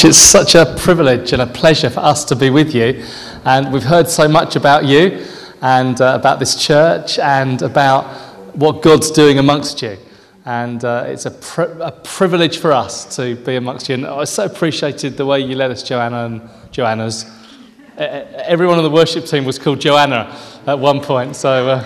much. It's such a privilege and a pleasure for us to be with you. And we've heard so much about you and uh, about this church and about what God's doing amongst you. And uh, it's a, a, privilege for us to be amongst you. And I so appreciated the way you led us, Joanna and Joanna's. Everyone on the worship team was called Joanna at one point. So uh,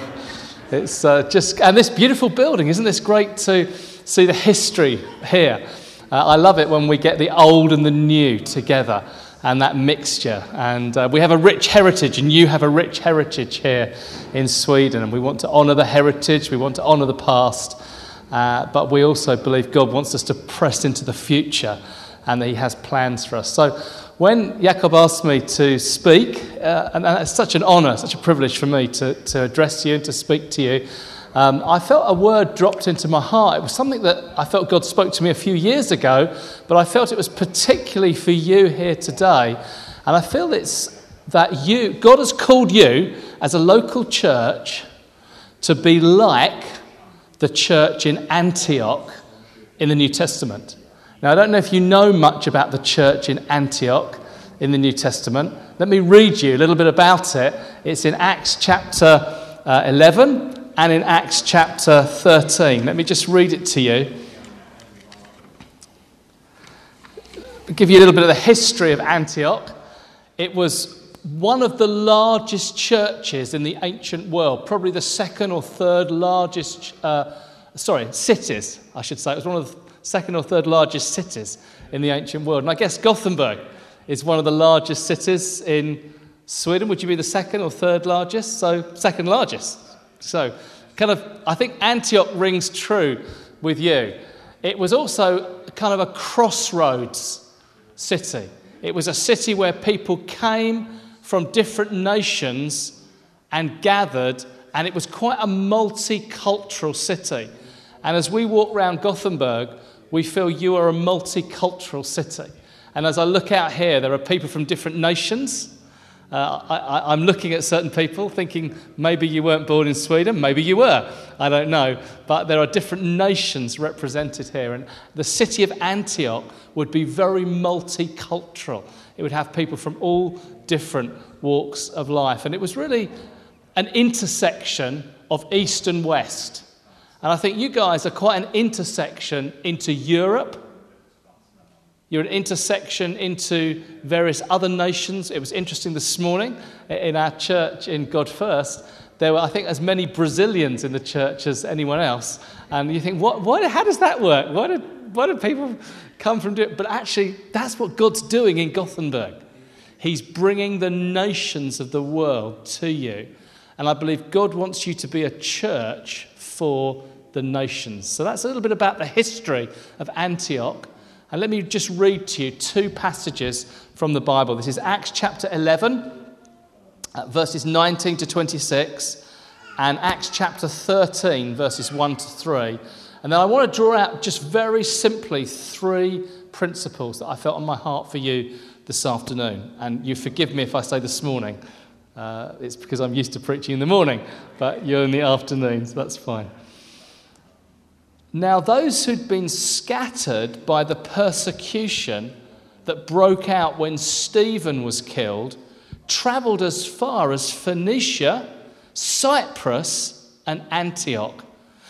it's uh, just, and this beautiful building, isn't this great to see the history here? Uh, I love it when we get the old and the new together and that mixture. And uh, we have a rich heritage, and you have a rich heritage here in Sweden. And we want to honour the heritage, we want to honour the past, uh, but we also believe God wants us to press into the future and that He has plans for us. So when Jakob asked me to speak, uh, and, and it's such an honour, such a privilege for me to, to address you and to speak to you um, I felt a word dropped into my heart. It was something that I felt God spoke to me a few years ago, but I felt it was particularly for you here today. And I feel it's that you, God has called you as a local church to be like the church in Antioch in the New Testament. Now, I don't know if you know much about the church in Antioch in the New Testament. Let me read you a little bit about it. It's in Acts chapter uh, 11 and in Acts chapter 13. Let me just read it to you. I'll give you a little bit of the history of Antioch. It was one of the largest churches in the ancient world, probably the second or third largest, uh, sorry, cities, I should say. It was one of the second or third largest cities in the ancient world. And I guess Gothenburg is one of the largest cities in Sweden. Would you be the second or third largest? So, second largest. So, kind of, I think Antioch rings true with you. It was also kind of a crossroads city. It was a city where people came from different nations and gathered, and it was quite a multicultural city. And as we walk around Gothenburg, we feel you are a multicultural city. And as I look out here, there are people from different nations uh, I, am looking at certain people thinking maybe you weren't born in Sweden, maybe you were, I don't know. But there are different nations represented here. And the city of Antioch would be very multicultural. It would have people from all different walks of life. And it was really an intersection of East and West. And I think you guys are quite an intersection into Europe you're an intersection into various other nations. It was interesting this morning in our church in God First. There were, I think, as many Brazilians in the church as anyone else. And you think, what, what, how does that work? Why did, why did people come from it? But actually, that's what God's doing in Gothenburg. He's bringing the nations of the world to you. And I believe God wants you to be a church for the nations. So that's a little bit about the history of Antioch. And let me just read to you two passages from the Bible. This is Acts chapter 11, uh, verses 19 to 26, and Acts chapter 13, verses 1 to 3. And then I want to draw out just very simply three principles that I felt on my heart for you this afternoon. And you forgive me if I say this morning. Uh, it's because I'm used to preaching in the morning, but you're in the afternoon, so that's fine. Now, those who'd been scattered by the persecution that broke out when Stephen was killed traveled as far as Phoenicia, Cyprus, and Antioch,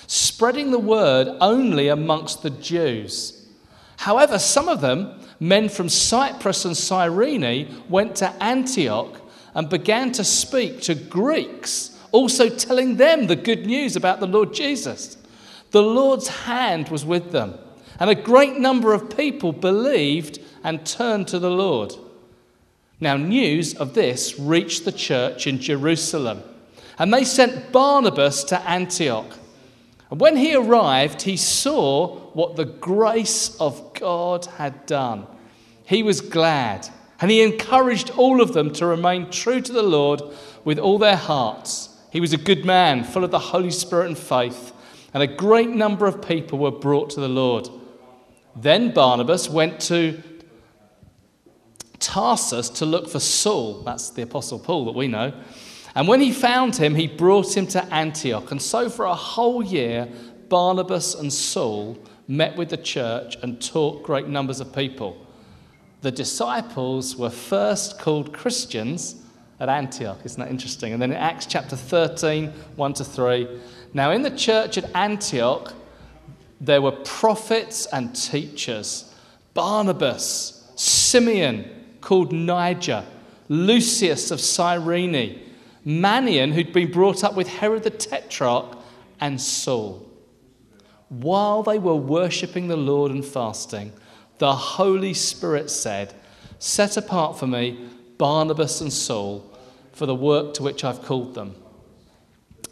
spreading the word only amongst the Jews. However, some of them, men from Cyprus and Cyrene, went to Antioch and began to speak to Greeks, also telling them the good news about the Lord Jesus. The Lord's hand was with them, and a great number of people believed and turned to the Lord. Now, news of this reached the church in Jerusalem, and they sent Barnabas to Antioch. And when he arrived, he saw what the grace of God had done. He was glad, and he encouraged all of them to remain true to the Lord with all their hearts. He was a good man, full of the Holy Spirit and faith and a great number of people were brought to the Lord. Then Barnabas went to Tarsus to look for Saul. That's the Apostle Paul that we know. And when he found him, he brought him to Antioch. And so for a whole year, Barnabas and Saul met with the church and taught great numbers of people. the disciples were first called Christians at Antioch. Isn't that interesting? And then in Acts chapter 13, 1 to 3. Now, in the church at Antioch, there were prophets and teachers Barnabas, Simeon, called Niger, Lucius of Cyrene, Manaen, who'd been brought up with Herod the Tetrarch, and Saul. While they were worshipping the Lord and fasting, the Holy Spirit said, Set apart for me Barnabas and Saul for the work to which I've called them.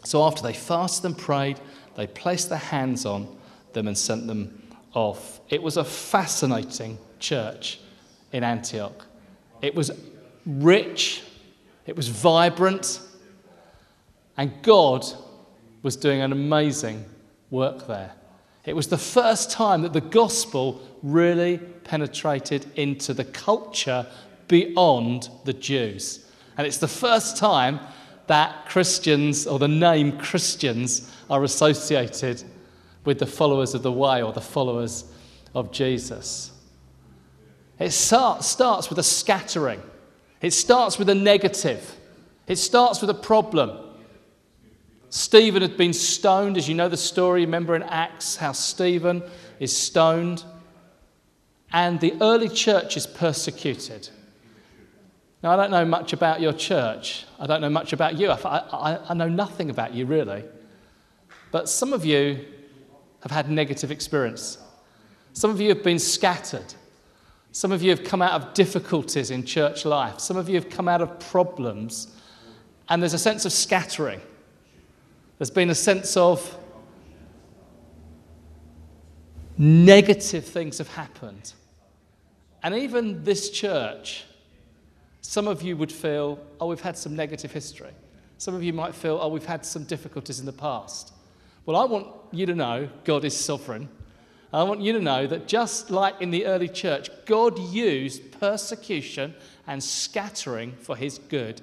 So after they fasted and prayed, they placed their hands on them and sent them off. It was a fascinating church in Antioch. It was rich, it was vibrant, and God was doing an amazing work there. It was the first time that the gospel really penetrated into the culture beyond the Jews. And it's the first time that Christians, or the name Christians, are associated with the followers of the way or the followers of Jesus. It start, starts with a scattering, it starts with a negative, it starts with a problem. Stephen had been stoned, as you know the story. Remember in Acts how Stephen is stoned, and the early church is persecuted. Now, I don't know much about your church. I don't know much about you. I, I, I know nothing about you, really. But some of you have had negative experience. Some of you have been scattered. Some of you have come out of difficulties in church life. Some of you have come out of problems. And there's a sense of scattering. There's been a sense of negative things have happened. And even this church some of you would feel, oh, we've had some negative history. Some of you might feel, oh, we've had some difficulties in the past. Well, I want you to know God is sovereign. I want you to know that just like in the early church, God used persecution and scattering for his good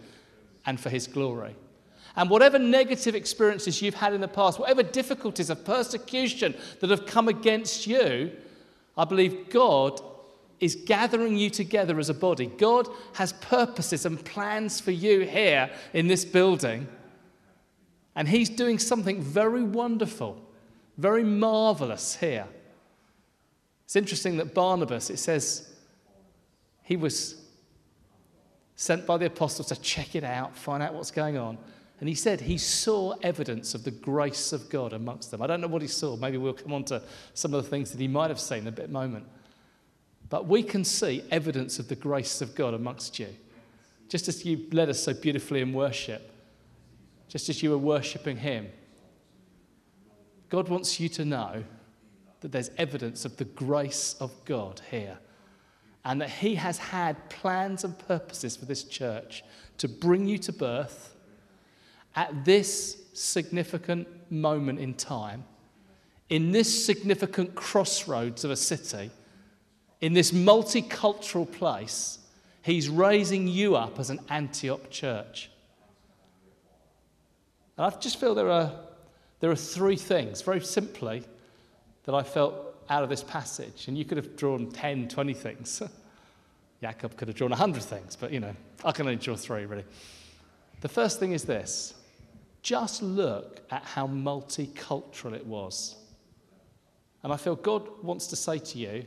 and for his glory. And whatever negative experiences you've had in the past, whatever difficulties of persecution that have come against you, I believe God is gathering you together as a body. God has purposes and plans for you here in this building. And He's doing something very wonderful, very marvelous here. It's interesting that Barnabas, it says, he was sent by the apostles to check it out, find out what's going on. And he said he saw evidence of the grace of God amongst them. I don't know what he saw. Maybe we'll come on to some of the things that he might have seen in a bit moment. But we can see evidence of the grace of God amongst you. Just as you led us so beautifully in worship, just as you were worshipping Him, God wants you to know that there's evidence of the grace of God here. And that He has had plans and purposes for this church to bring you to birth at this significant moment in time, in this significant crossroads of a city in this multicultural place, he's raising you up as an Antioch church. And I just feel there are, there are three things, very simply, that I felt out of this passage. And you could have drawn 10, 20 things. Jacob could have drawn 100 things, but you know, I can only draw three, really. The first thing is this just look at how multicultural it was. And I feel God wants to say to you,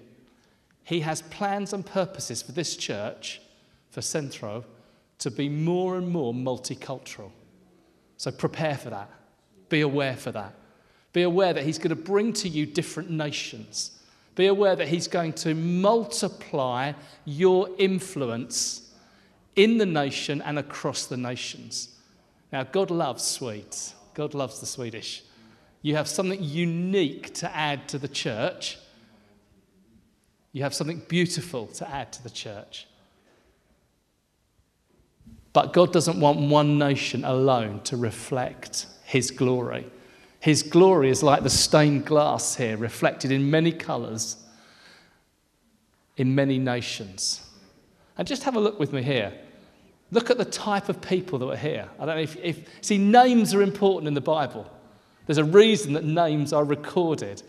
he has plans and purposes for this church, for Centro, to be more and more multicultural. So prepare for that. Be aware for that. Be aware that He's going to bring to you different nations. Be aware that He's going to multiply your influence in the nation and across the nations. Now, God loves Swedes. God loves the Swedish. You have something unique to add to the church you have something beautiful to add to the church. But God doesn't want one nation alone to reflect His glory. His glory is like the stained glass here, reflected in many colours in many nations. And just have a look with me here. Look at the type of people that were here. I don't know if, if see, names are important in the Bible. There's a reason that names are recorded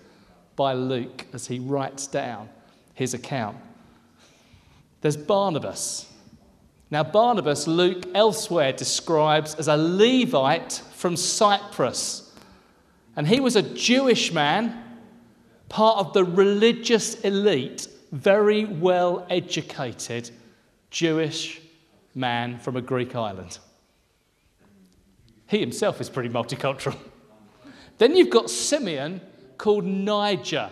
by Luke as he writes down his account. there's Barnabas. Now, Barnabas, Luke elsewhere describes as a Levite from Cyprus. And he was a Jewish man, part of the religious elite, very well educated Jewish man from a Greek island. He himself is pretty multicultural. then you've got Simeon called Niger.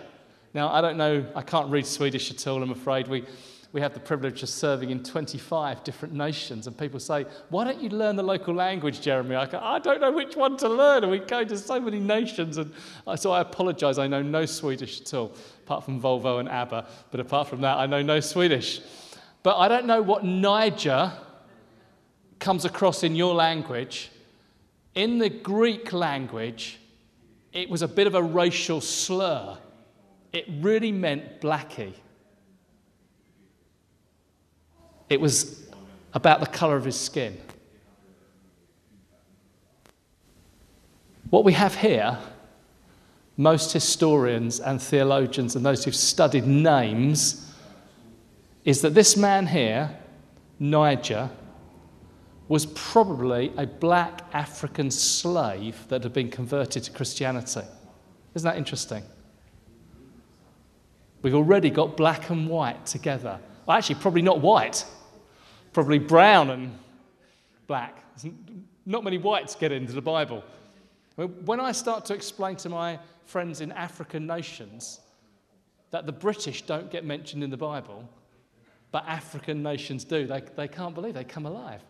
Now, I don't know, I can't read Swedish at all, I'm afraid. We, we have the privilege of serving in 25 different nations, and people say, Why don't you learn the local language, Jeremy? I go, I don't know which one to learn, and we go to so many nations. And so I apologize, I know no Swedish at all, apart from Volvo and ABBA. But apart from that, I know no Swedish. But I don't know what Niger comes across in your language. In the Greek language, it was a bit of a racial slur. It really meant blackie. It was about the colour of his skin. What we have here, most historians and theologians and those who've studied names, is that this man here, Niger, was probably a black African slave that had been converted to Christianity. Isn't that interesting? We've already got black and white together. Well, actually, probably not white probably brown and black. Not many whites get into the Bible. When I start to explain to my friends in African nations that the British don't get mentioned in the Bible, but African nations do, they, they can't believe they come alive.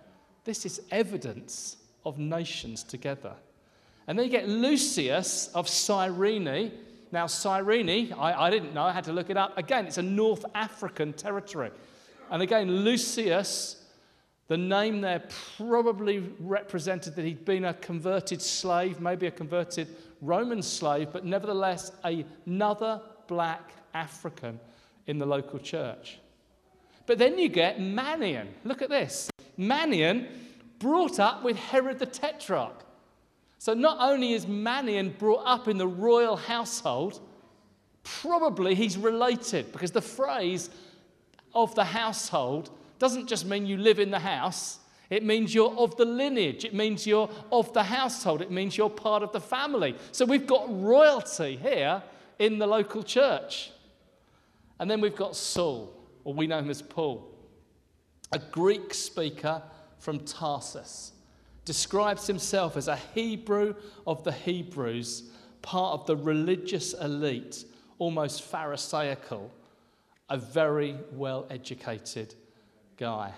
This is evidence of nations together. And then you get Lucius of Cyrene. Now, Cyrene, I, I didn't know, I had to look it up. Again, it's a North African territory. And again, Lucius, the name there probably represented that he'd been a converted slave, maybe a converted Roman slave, but nevertheless another black African in the local church. But then you get Manaen. Look at this. Manaen brought up with Herod the Tetrarch. So not only is Manaen brought up in the royal household, probably he's related because the phrase of the household doesn't just mean you live in the house, it means you're of the lineage, it means you're of the household, it means you're part of the family. So we've got royalty here in the local church. And then we've got Saul, or we know him as Paul, a Greek speaker from Tarsus. Describes himself as a Hebrew of the Hebrews, part of the religious elite, almost Pharisaical a very well educated guy.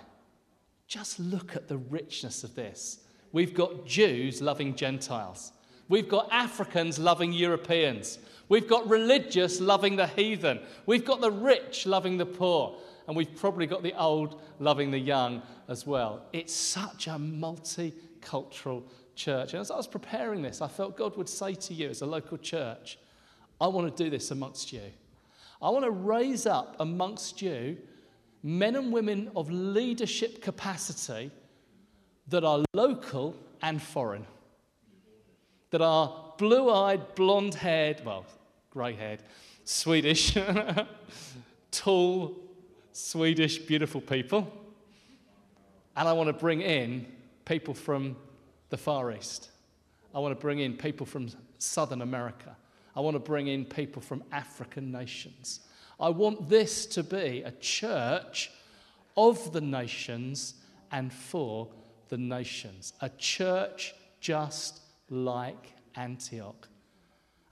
Just look at the richness of this. We've got Jews loving Gentiles. We've got Africans loving Europeans. We've got religious loving the heathen. We've got the rich loving the poor. And we've probably got the old loving the young as well. It's such a multicultural church. And as I was preparing this, I felt God would say to you as a local church, I want to do this amongst you. I want to raise up amongst you men and women of leadership capacity that are local and foreign, that are blue eyed, blonde haired, well, grey haired, Swedish, tall, Swedish, beautiful people. And I want to bring in people from the Far East. I want to bring in people from Southern America. I want to bring in people from African nations. I want this to be a church of the nations and for the nations. A church just like Antioch.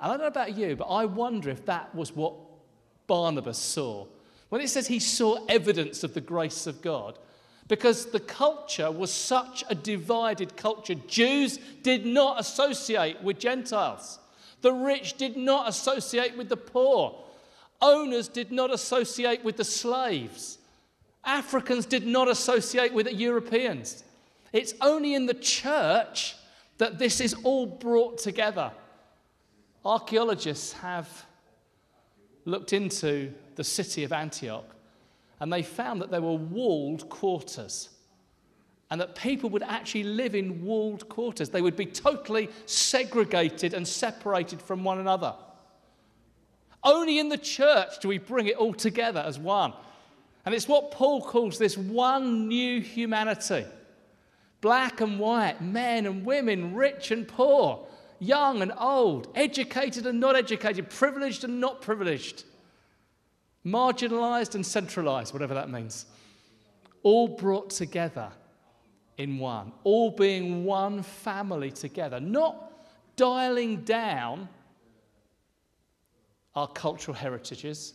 I don't know about you, but I wonder if that was what Barnabas saw. When it says he saw evidence of the grace of God, because the culture was such a divided culture. Jews did not associate with Gentiles. The rich did not associate with the poor. Owners did not associate with the slaves. Africans did not associate with the Europeans. It's only in the church that this is all brought together. Archaeologists have looked into the city of Antioch and they found that there were walled quarters and that people would actually live in walled quarters. They would be totally segregated and separated from one another. Only in the church do we bring it all together as one. And it's what Paul calls this one new humanity black and white, men and women, rich and poor, young and old, educated and not educated, privileged and not privileged, marginalized and centralized, whatever that means. All brought together in one, all being one family together, not dialing down our cultural heritages,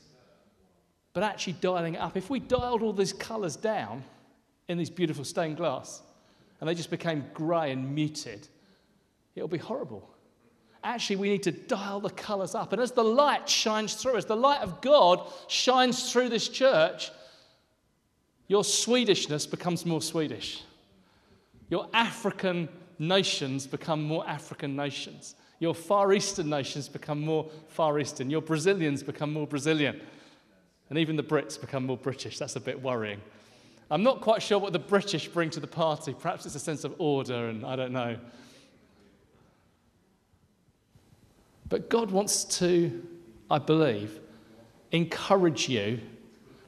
but actually dialing up. If we dialed all these colours down in these beautiful stained glass, and they just became grey and muted, it'll be horrible. Actually, we need to dial the colours up. And as the light shines through, as the light of God shines through this church, your Swedishness becomes more Swedish. Your African nations become more African nations. Your Far Eastern nations become more Far Eastern. Your Brazilians become more Brazilian. And even the Brits become more British. That's a bit worrying. I'm not quite sure what the British bring to the party. Perhaps it's a sense of order, and I don't know. But God wants to, I believe, encourage you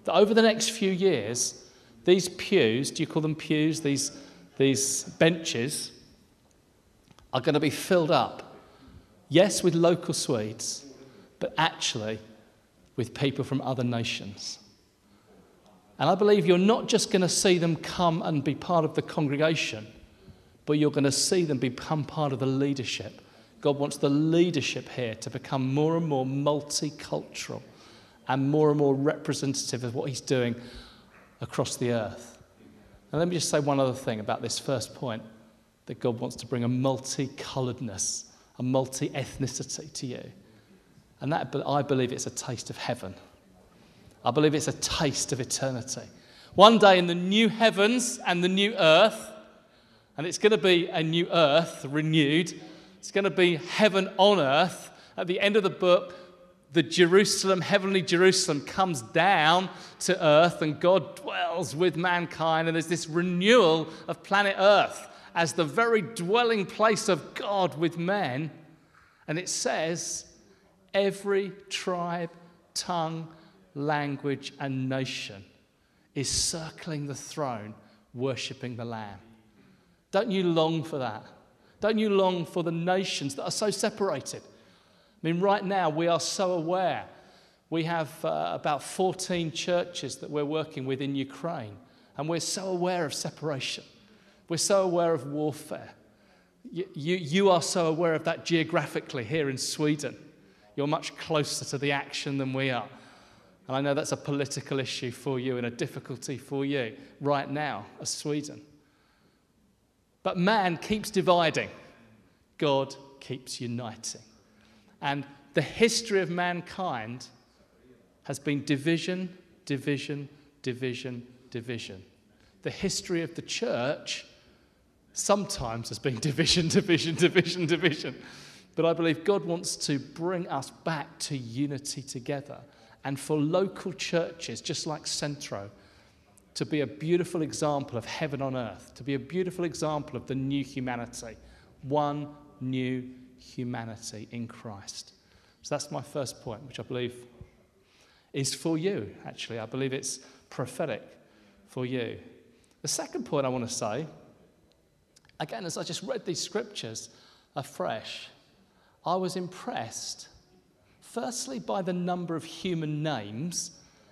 that over the next few years, these pews, do you call them pews? These, these benches are going to be filled up. Yes, with local Swedes, but actually with people from other nations. And I believe you're not just going to see them come and be part of the congregation, but you're going to see them become part of the leadership. God wants the leadership here to become more and more multicultural and more and more representative of what He's doing across the earth. And let me just say one other thing about this first point that God wants to bring a multicoloredness, a multi ethnicity to you. And that, I believe it's a taste of heaven. I believe it's a taste of eternity. One day in the new heavens and the new earth, and it's going to be a new earth renewed, it's going to be heaven on earth. At the end of the book, the Jerusalem, heavenly Jerusalem, comes down to earth and God dwells with mankind, and there's this renewal of planet earth as the very dwelling place of God with men. And it says, every tribe, tongue, language, and nation is circling the throne, worshipping the Lamb. Don't you long for that? Don't you long for the nations that are so separated? I mean, right now we are so aware. We have uh, about 14 churches that we're working with in Ukraine, and we're so aware of separation. We're so aware of warfare. You, you, you are so aware of that geographically here in Sweden. You're much closer to the action than we are. And I know that's a political issue for you and a difficulty for you right now as Sweden. But man keeps dividing, God keeps uniting. And the history of mankind has been division, division, division, division. The history of the church sometimes has been division, division, division, division. But I believe God wants to bring us back to unity together and for local churches, just like Centro, to be a beautiful example of heaven on earth, to be a beautiful example of the new humanity, one new humanity in Christ. So that's my first point, which I believe is for you, actually. I believe it's prophetic for you. The second point I want to say, again, as I just read these scriptures afresh, I was impressed Firstly, by the number of human names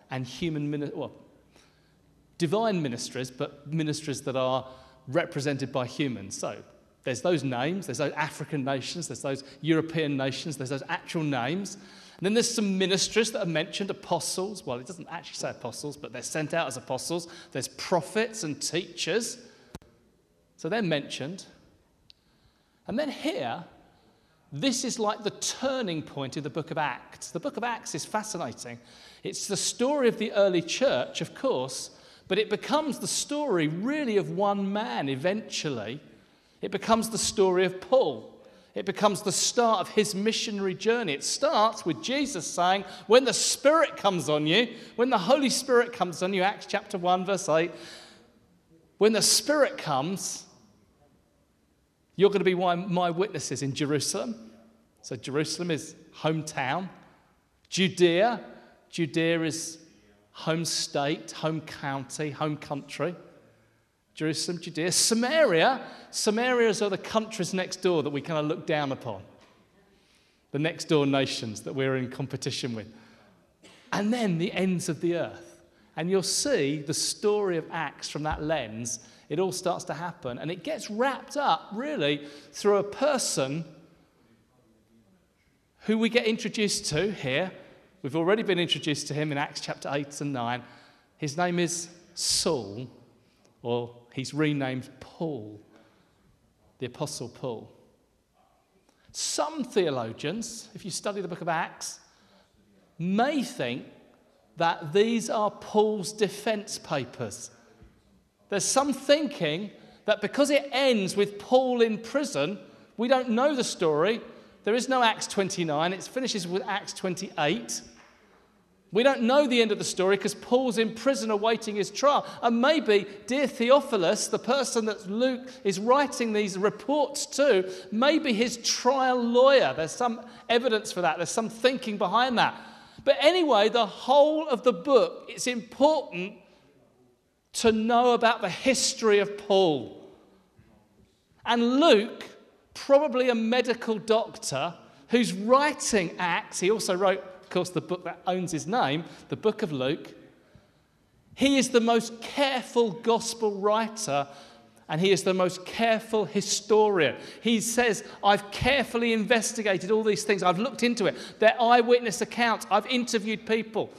and human, well, divine ministries, but ministries that are represented by humans. So there's those names, there's those African nations, there's those European nations, there's those actual names. And then there's some ministries that are mentioned apostles. Well, it doesn't actually say apostles, but they're sent out as apostles. There's prophets and teachers. So they're mentioned. And then here, this is like the turning point in the book of Acts. The book of Acts is fascinating. It's the story of the early church, of course, but it becomes the story really of one man eventually. It becomes the story of Paul. It becomes the start of his missionary journey. It starts with Jesus saying, When the Spirit comes on you, when the Holy Spirit comes on you, Acts chapter 1, verse 8, when the Spirit comes, you're going to be my witnesses in Jerusalem. So, Jerusalem is hometown. Judea, Judea is home state, home county, home country. Jerusalem, Judea, Samaria. Samarias are the countries next door that we kind of look down upon, the next door nations that we're in competition with. And then the ends of the earth. And you'll see the story of Acts from that lens. It all starts to happen. And it gets wrapped up, really, through a person who we get introduced to here. We've already been introduced to him in Acts chapter 8 and 9. His name is Saul, or he's renamed Paul, the Apostle Paul. Some theologians, if you study the book of Acts, may think that these are Paul's defense papers. There's some thinking that because it ends with Paul in prison, we don't know the story. There is no Acts 29, it finishes with Acts 28. We don't know the end of the story because Paul's in prison awaiting his trial. And maybe, dear Theophilus, the person that Luke is writing these reports to, maybe his trial lawyer. There's some evidence for that, there's some thinking behind that. But anyway, the whole of the book, it's important to know about the history of Paul. And Luke, probably a medical doctor who's writing Acts, he also wrote of course, the book that owns his name, the book of Luke. He is the most careful gospel writer and he is the most careful historian. He says, I've carefully investigated all these things, I've looked into it. They're eyewitness accounts, I've interviewed people.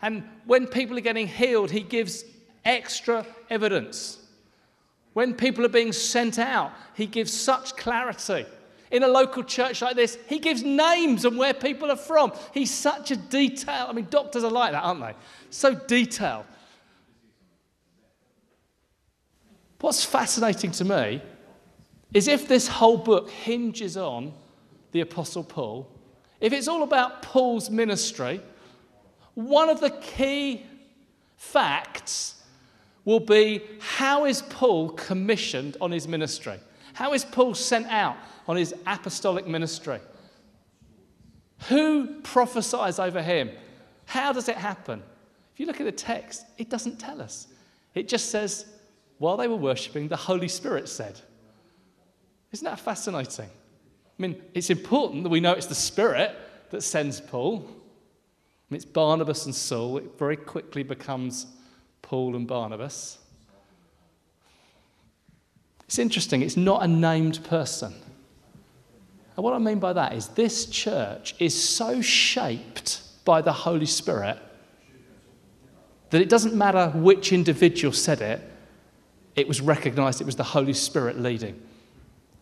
And when people are getting healed, he gives extra evidence. When people are being sent out, he gives such clarity in a local church like this, he gives names and where people are from. He's such a detail. I mean, doctors are like that, aren't they? So detailed. What's fascinating to me is if this whole book hinges on the Apostle Paul, if it's all about Paul's ministry, one of the key facts will be how is Paul commissioned on his ministry? How is Paul sent out? on his apostolic ministry. Who prophesies over him? How does it happen? If you look at the text, it doesn't tell us. It just says, while they were worshipping, the Holy Spirit said. Isn't that fascinating? I mean, it's important that we know it's the Spirit that sends Paul. It's Barnabas and Saul. It very quickly becomes Paul and Barnabas. It's interesting, it's not a named person. And what I mean by that is this church is so shaped by the Holy Spirit that it doesn't matter which individual said it, it was recognized it was the Holy Spirit leading.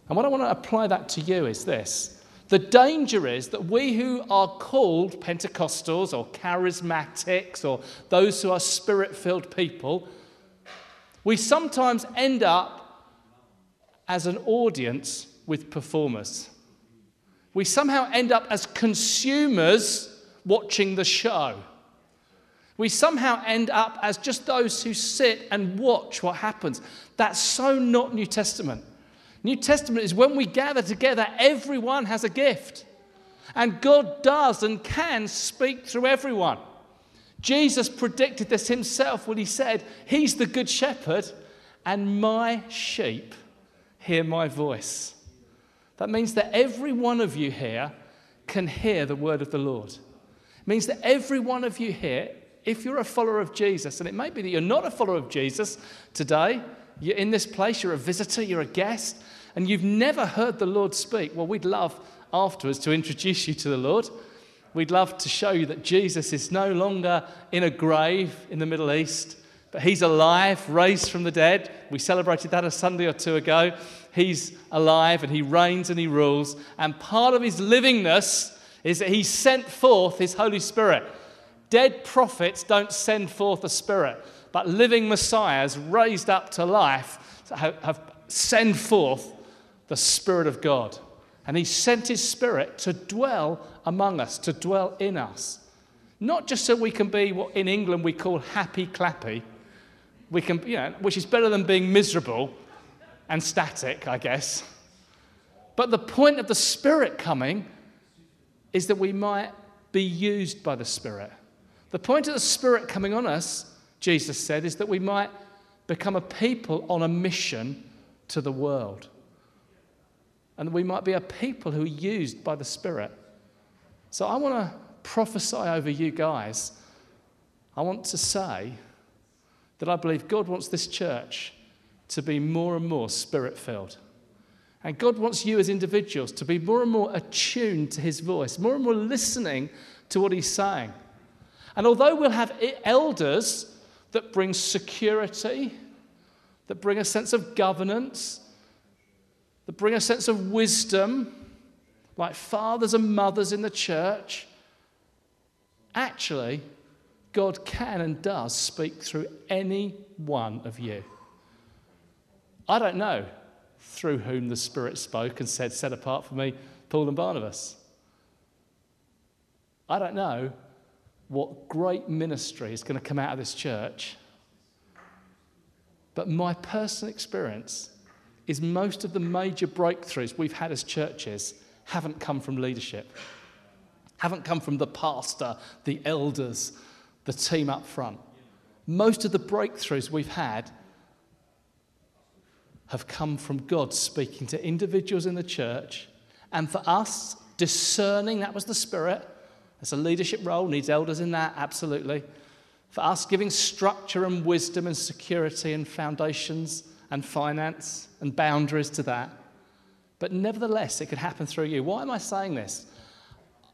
And what I want to apply that to you is this. The danger is that we who are called Pentecostals or charismatics or those who are spirit filled people, we sometimes end up as an audience with performers we somehow end up as consumers watching the show. We somehow end up as just those who sit and watch what happens. That's so not New Testament. New Testament is when we gather together, everyone has a gift. And God does and can speak through everyone. Jesus predicted this himself when he said, He's the good shepherd, and my sheep hear my voice. That means that every one of you here can hear the word of the Lord. It means that every one of you here, if you're a follower of Jesus, and it may be that you're not a follower of Jesus today, you're in this place, you're a visitor, you're a guest, and you've never heard the Lord speak, well, we'd love afterwards to introduce you to the Lord. We'd love to show you that Jesus is no longer in a grave in the Middle East, but he's alive, raised from the dead. We celebrated that a Sunday or two ago he's alive and he reigns and he rules. And part of his livingness is that he sent forth his Holy Spirit. Dead prophets don't send forth a spirit, but living messiahs raised up to life have, have send forth the Spirit of God. And he sent his Spirit to dwell among us, to dwell in us. Not just so we can be what in England we call happy clappy, we can, you know, which is better than being miserable, and static, I guess. But the point of the Spirit coming is that we might be used by the Spirit. The point of the Spirit coming on us, Jesus said, is that we might become a people on a mission to the world. And we might be a people who are used by the Spirit. So I want to prophesy over you guys. I want to say that I believe God wants this church to be more and more spirit filled. And God wants you as individuals to be more and more attuned to his voice, more and more listening to what he's saying. And although we'll have elders that bring security, that bring a sense of governance, that bring a sense of wisdom, like fathers and mothers in the church, actually, God can and does speak through any one of you. I don't know through whom the Spirit spoke and said, Set apart for me, Paul and Barnabas. I don't know what great ministry is going to come out of this church, but my personal experience is most of the major breakthroughs we've had as churches haven't come from leadership, haven't come from the pastor, the elders, the team up front. Most of the breakthroughs we've had have come from God speaking to individuals in the church. And for us, discerning that was the Spirit. It's a leadership role, needs elders in that, absolutely. For us, giving structure and wisdom and security and foundations and finance and boundaries to that. But nevertheless, it could happen through you. Why am I saying this?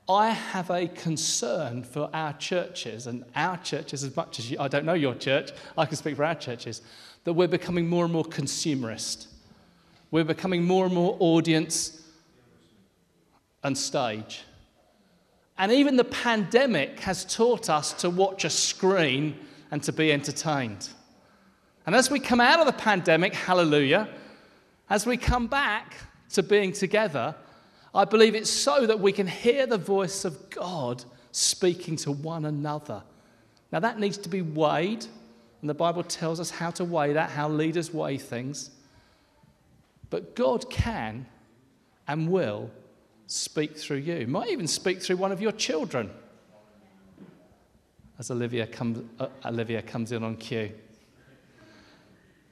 I have a concern for our churches and our churches as much as you. I don't know your church, I can speak for our churches that we're becoming more and more consumerist. We're becoming more and more audience and stage. And even the pandemic has taught us to watch a screen and to be entertained. And as we come out of the pandemic, hallelujah, as we come back to being together, I believe it's so that we can hear the voice of God speaking to one another. Now, that needs to be weighed and the Bible tells us how to weigh that, how leaders weigh things. But God can and will speak through you. Might even speak through one of your children. As Olivia comes, uh, Olivia comes in on cue.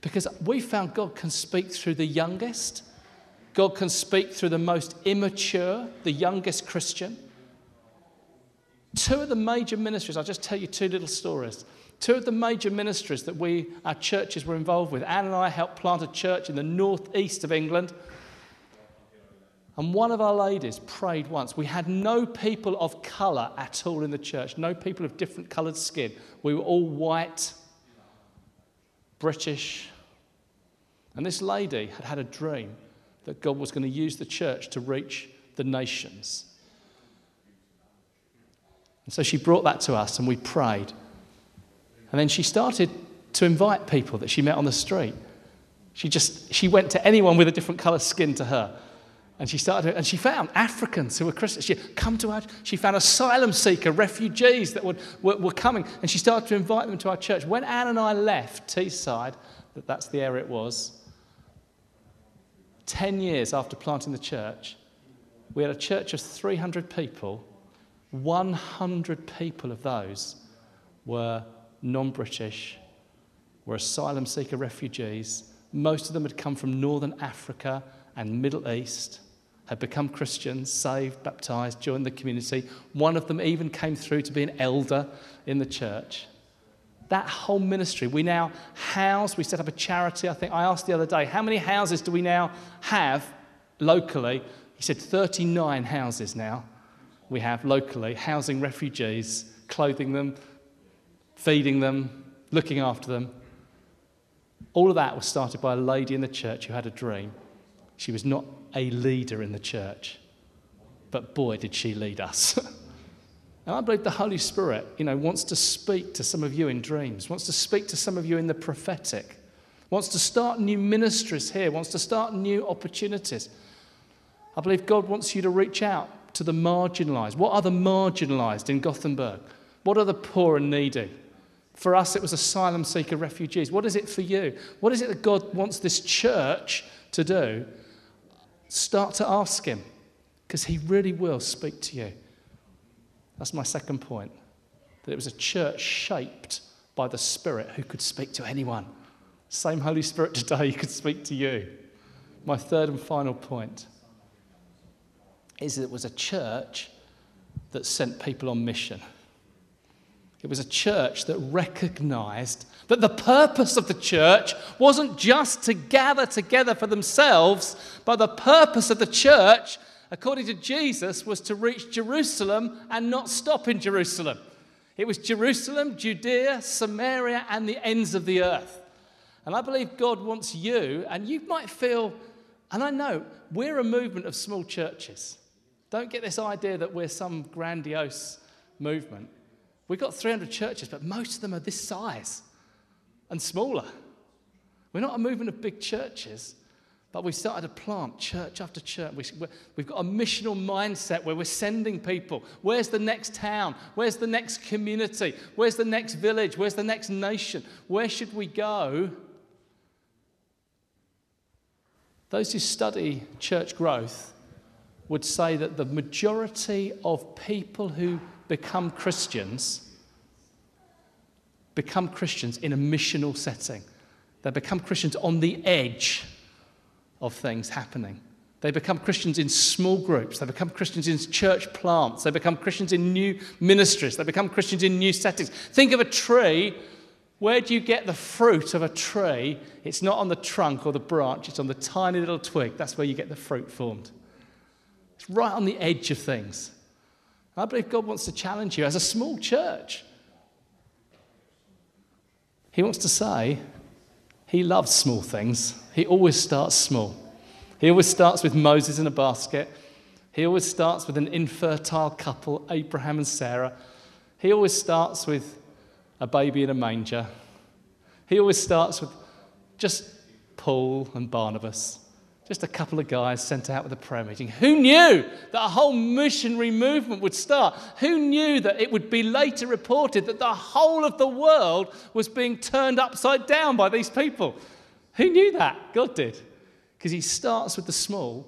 Because we found God can speak through the youngest, God can speak through the most immature, the youngest Christian. Two of the major ministries, I'll just tell you two little stories. Two of the major ministries that we, our churches, were involved with. Anne and I helped plant a church in the northeast of England. And one of our ladies prayed once. We had no people of colour at all in the church, no people of different coloured skin. We were all white, British. And this lady had had a dream that God was going to use the church to reach the nations. And so she brought that to us, and we prayed. And then she started to invite people that she met on the street. She just she went to anyone with a different color skin to her. And she started, and she found Africans who were Christians. She come to her. She found asylum seeker refugees that would, were, were coming, and she started to invite them to our church. When Anne and I left Teesside, that that's the area it was. Ten years after planting the church, we had a church of 300 people. 100 people of those were non British, were asylum seeker refugees. Most of them had come from northern Africa and Middle East, had become Christians, saved, baptized, joined the community. One of them even came through to be an elder in the church. That whole ministry, we now house, we set up a charity. I think I asked the other day, how many houses do we now have locally? He said 39 houses now we have locally, housing refugees, clothing them, feeding them, looking after them. All of that was started by a lady in the church who had a dream. She was not a leader in the church, but boy, did she lead us. and I believe the Holy Spirit, you know, wants to speak to some of you in dreams, wants to speak to some of you in the prophetic, wants to start new ministries here, wants to start new opportunities. I believe God wants you to reach out to the marginalized. What are the marginalized in Gothenburg? What are the poor and needy? For us, it was asylum seeker refugees. What is it for you? What is it that God wants this church to do? Start to ask Him, because He really will speak to you. That's my second point. that it was a church shaped by the Spirit who could speak to anyone. Same Holy Spirit today, could speak to you. My third and final point is that it was a church that sent people on mission. It was a church that recognized that the purpose of the church wasn't just to gather together for themselves, but the purpose of the church, according to Jesus, was to reach Jerusalem and not stop in Jerusalem. It was Jerusalem, Judea, Samaria, and the ends of the earth. And I believe God wants you, and you might feel, and I know we're a movement of small churches. Don't get this idea that we're some grandiose movement. We've got 300 churches, but most of them are this size and smaller. We're not a movement of big churches, but we've started to plant church after church. We've got a missional mindset where we're sending people. Where's the next town? Where's the next community? Where's the next village? Where's the next nation? Where should we go? Those who study church growth would say that the majority of people who become Christians become Christians in a missional setting. They become Christians on the edge of things happening. They become Christians in small groups. They become Christians in church plants. They become Christians in new ministries. They become Christians in new settings. Think of a tree. Where do you get the fruit of a tree? It's not on the trunk or the branch, it's on the tiny little twig. That's where you get the fruit formed. It's right on the edge of things. I believe God wants to challenge you as a small church. He wants to say he loves small things. He always starts small. He always starts with Moses in a basket. He always starts with an infertile couple, Abraham and Sarah. He always starts with a baby in a manger. He always starts with just Paul and Barnabas. Just a couple of guys sent out with a prayer meeting. Who knew that a whole missionary movement would start? Who knew that it would be later reported that the whole of the world was being turned upside down by these people? Who knew that? God did. Because He starts with the small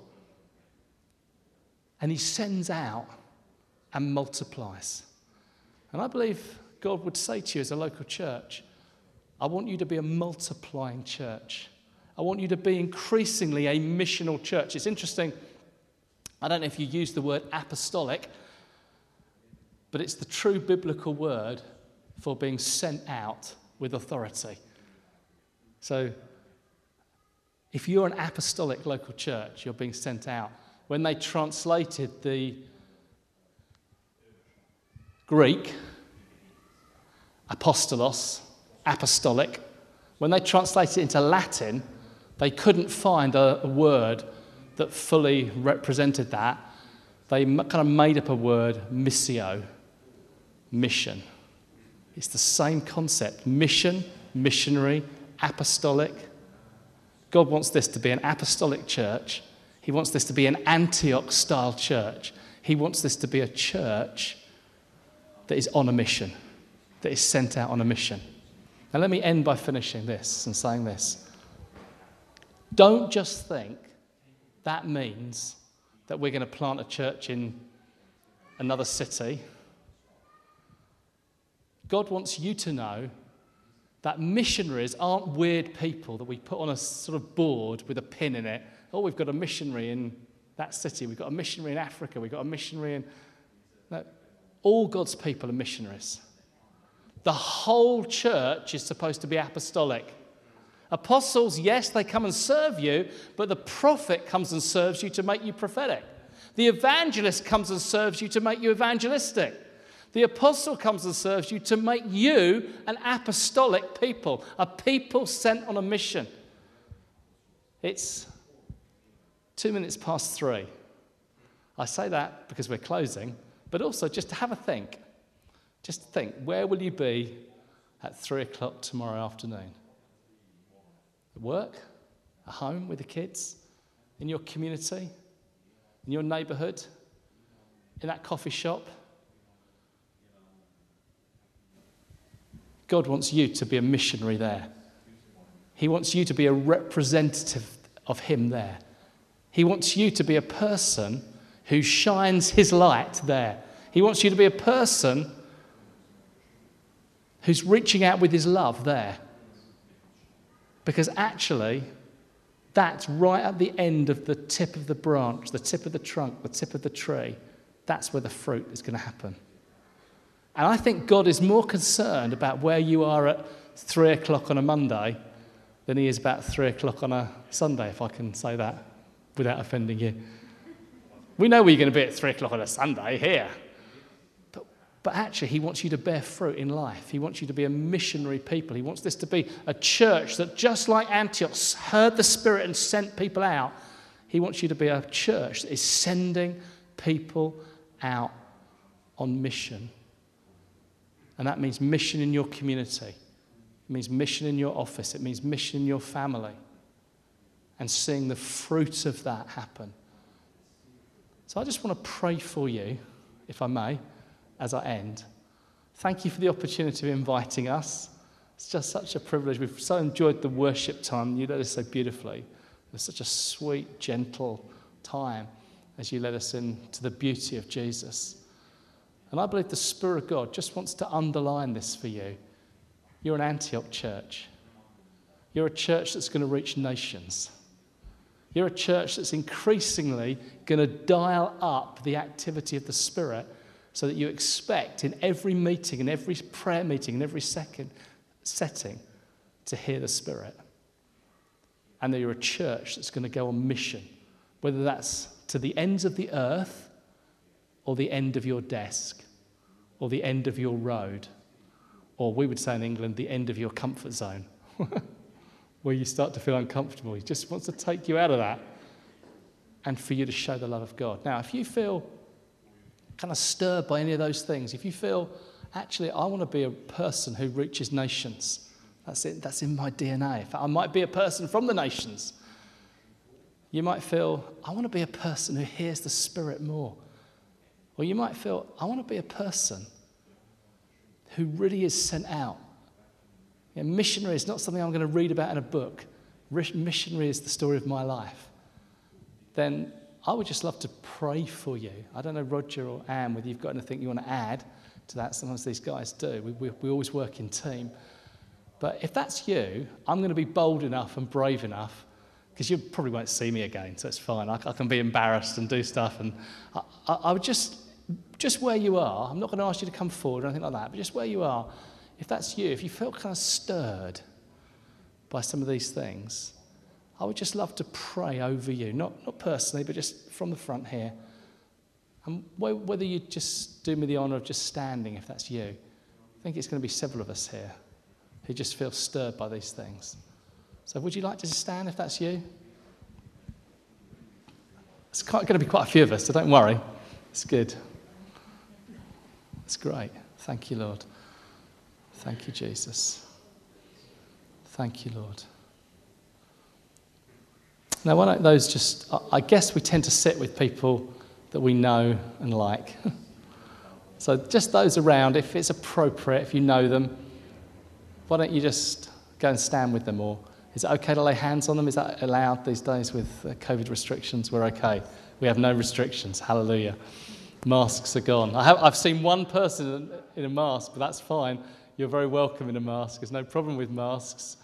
and He sends out and multiplies. And I believe God would say to you as a local church, I want you to be a multiplying church. I want you to be increasingly a missional church. It's interesting. I don't know if you use the word apostolic, but it's the true biblical word for being sent out with authority. So, if you're an apostolic local church, you're being sent out. When they translated the Greek, apostolos, apostolic, when they translated it into Latin, they couldn't find a, a word that fully represented that. They kind of made up a word, missio, mission. It's the same concept mission, missionary, apostolic. God wants this to be an apostolic church. He wants this to be an Antioch style church. He wants this to be a church that is on a mission, that is sent out on a mission. Now, let me end by finishing this and saying this. Don't just think that means that we're going to plant a church in another city. God wants you to know that missionaries aren't weird people that we put on a sort of board with a pin in it. Oh, we've got a missionary in that city. We've got a missionary in Africa. We've got a missionary in. No, all God's people are missionaries. The whole church is supposed to be apostolic. Apostles, yes, they come and serve you, but the prophet comes and serves you to make you prophetic. The evangelist comes and serves you to make you evangelistic. The apostle comes and serves you to make you an apostolic people, a people sent on a mission. It's two minutes past three. I say that because we're closing, but also just to have a think. Just think, where will you be at three o'clock tomorrow afternoon? Work, at home with the kids, in your community, in your neighborhood, in that coffee shop. God wants you to be a missionary there. He wants you to be a representative of Him there. He wants you to be a person who shines His light there. He wants you to be a person who's reaching out with his love there. Because actually, that's right at the end of the tip of the branch, the tip of the trunk, the tip of the tree. That's where the fruit is going to happen. And I think God is more concerned about where you are at three o'clock on a Monday than he is about three o'clock on a Sunday, if I can say that without offending you. We know where you're going to be at three o'clock on a Sunday here. But, actually, he wants you to bear fruit in life. He wants you to be a missionary people. He wants this to be a church that, just like Antioch, heard the Spirit and sent people out. He wants you to be a church that is sending people out on mission. And that means mission in your community, it means mission in your office, it means mission in your family, and seeing the fruit of that happen. So I just want to pray for you, if I may, as I end. Thank you for the opportunity of inviting us. It's just such a privilege. We've so enjoyed the worship time. You led us so beautifully. It was such a sweet, gentle time as you led us into the beauty of Jesus. And I believe the Spirit of God just wants to underline this for you. You're an Antioch church. You're a church that's going to reach nations. You're a church that's increasingly going to dial up the activity of the Spirit so that you expect in every meeting, in every prayer meeting, in every second setting to hear the Spirit. And that you're a church that's going to go on mission, whether that's to the ends of the earth or the end of your desk or the end of your road, or we would say in England, the end of your comfort zone, where you start to feel uncomfortable. He just wants to take you out of that and for you to show the love of God. Now, if you feel kind of stirred by any of those things, if you feel, actually, I want to be a person who reaches nations, that's it, that's in my DNA. I might be a person from the nations. You might feel, I want to be a person who hears the Spirit more. Or you might feel, I want to be a person who really is sent out. Yeah, missionary is not something I'm going to read about in a book. Missionary is the story of my life. Then I would just love to pray for you. I don't know, Roger or Anne, whether you've got anything you want to add to that. Sometimes these guys do. We, we, we always work in team. But if that's you, I'm going to be bold enough and brave enough because you probably won't see me again, so it's fine. I, I can be embarrassed and do stuff. And I, I, I, would just, just where you are, I'm not going to ask you to come forward or anything like that, but just where you are, if that's you, if you feel kind of stirred by some of these things, I would just love to pray over you, not, not personally, but just from the front here. And whether you just do me the honour of just standing, if that's you, I think it's going to be several of us here who just feel stirred by these things. So, would you like to stand if that's you? It's quite, going to be quite a few of us, so don't worry. It's good. It's great. Thank you, Lord. Thank you, Jesus. Thank you, Lord. Now, why don't those just, I guess we tend to sit with people that we know and like. so, just those around, if it's appropriate, if you know them, why don't you just go and stand with them or is it okay to lay hands on them? Is that allowed these days with COVID restrictions? We're okay. We have no restrictions. Hallelujah. Masks are gone. I have, I've seen one person in a mask, but that's fine. You're very welcome in a mask. There's no problem with masks,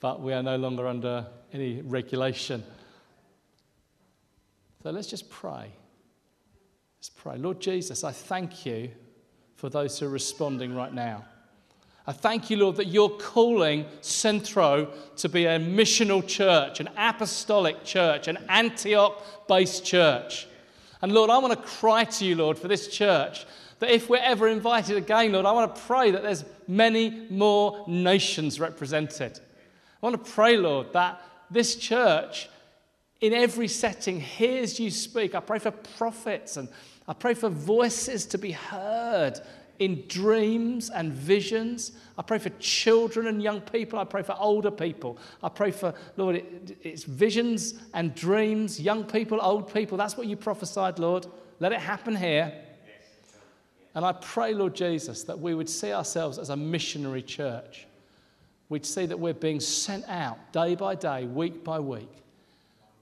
but we are no longer under any regulation. So let's just pray. Let's pray. Lord Jesus, I thank you for those who are responding right now. I thank you, Lord, that you're calling Centro to be a missional church, an apostolic church, an Antioch based church. And Lord, I want to cry to you, Lord, for this church that if we're ever invited again, Lord, I want to pray that there's many more nations represented. I want to pray, Lord, that this church in every setting hears you speak. I pray for prophets and I pray for voices to be heard in dreams and visions. I pray for children and young people. I pray for older people. I pray for, Lord, it, it's visions and dreams, young people, old people. That's what you prophesied, Lord. Let it happen here. And I pray, Lord Jesus, that we would see ourselves as a missionary church. We'd see that we're being sent out day by day, week by week.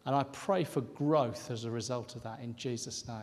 And I pray for growth as a result of that in Jesus' name.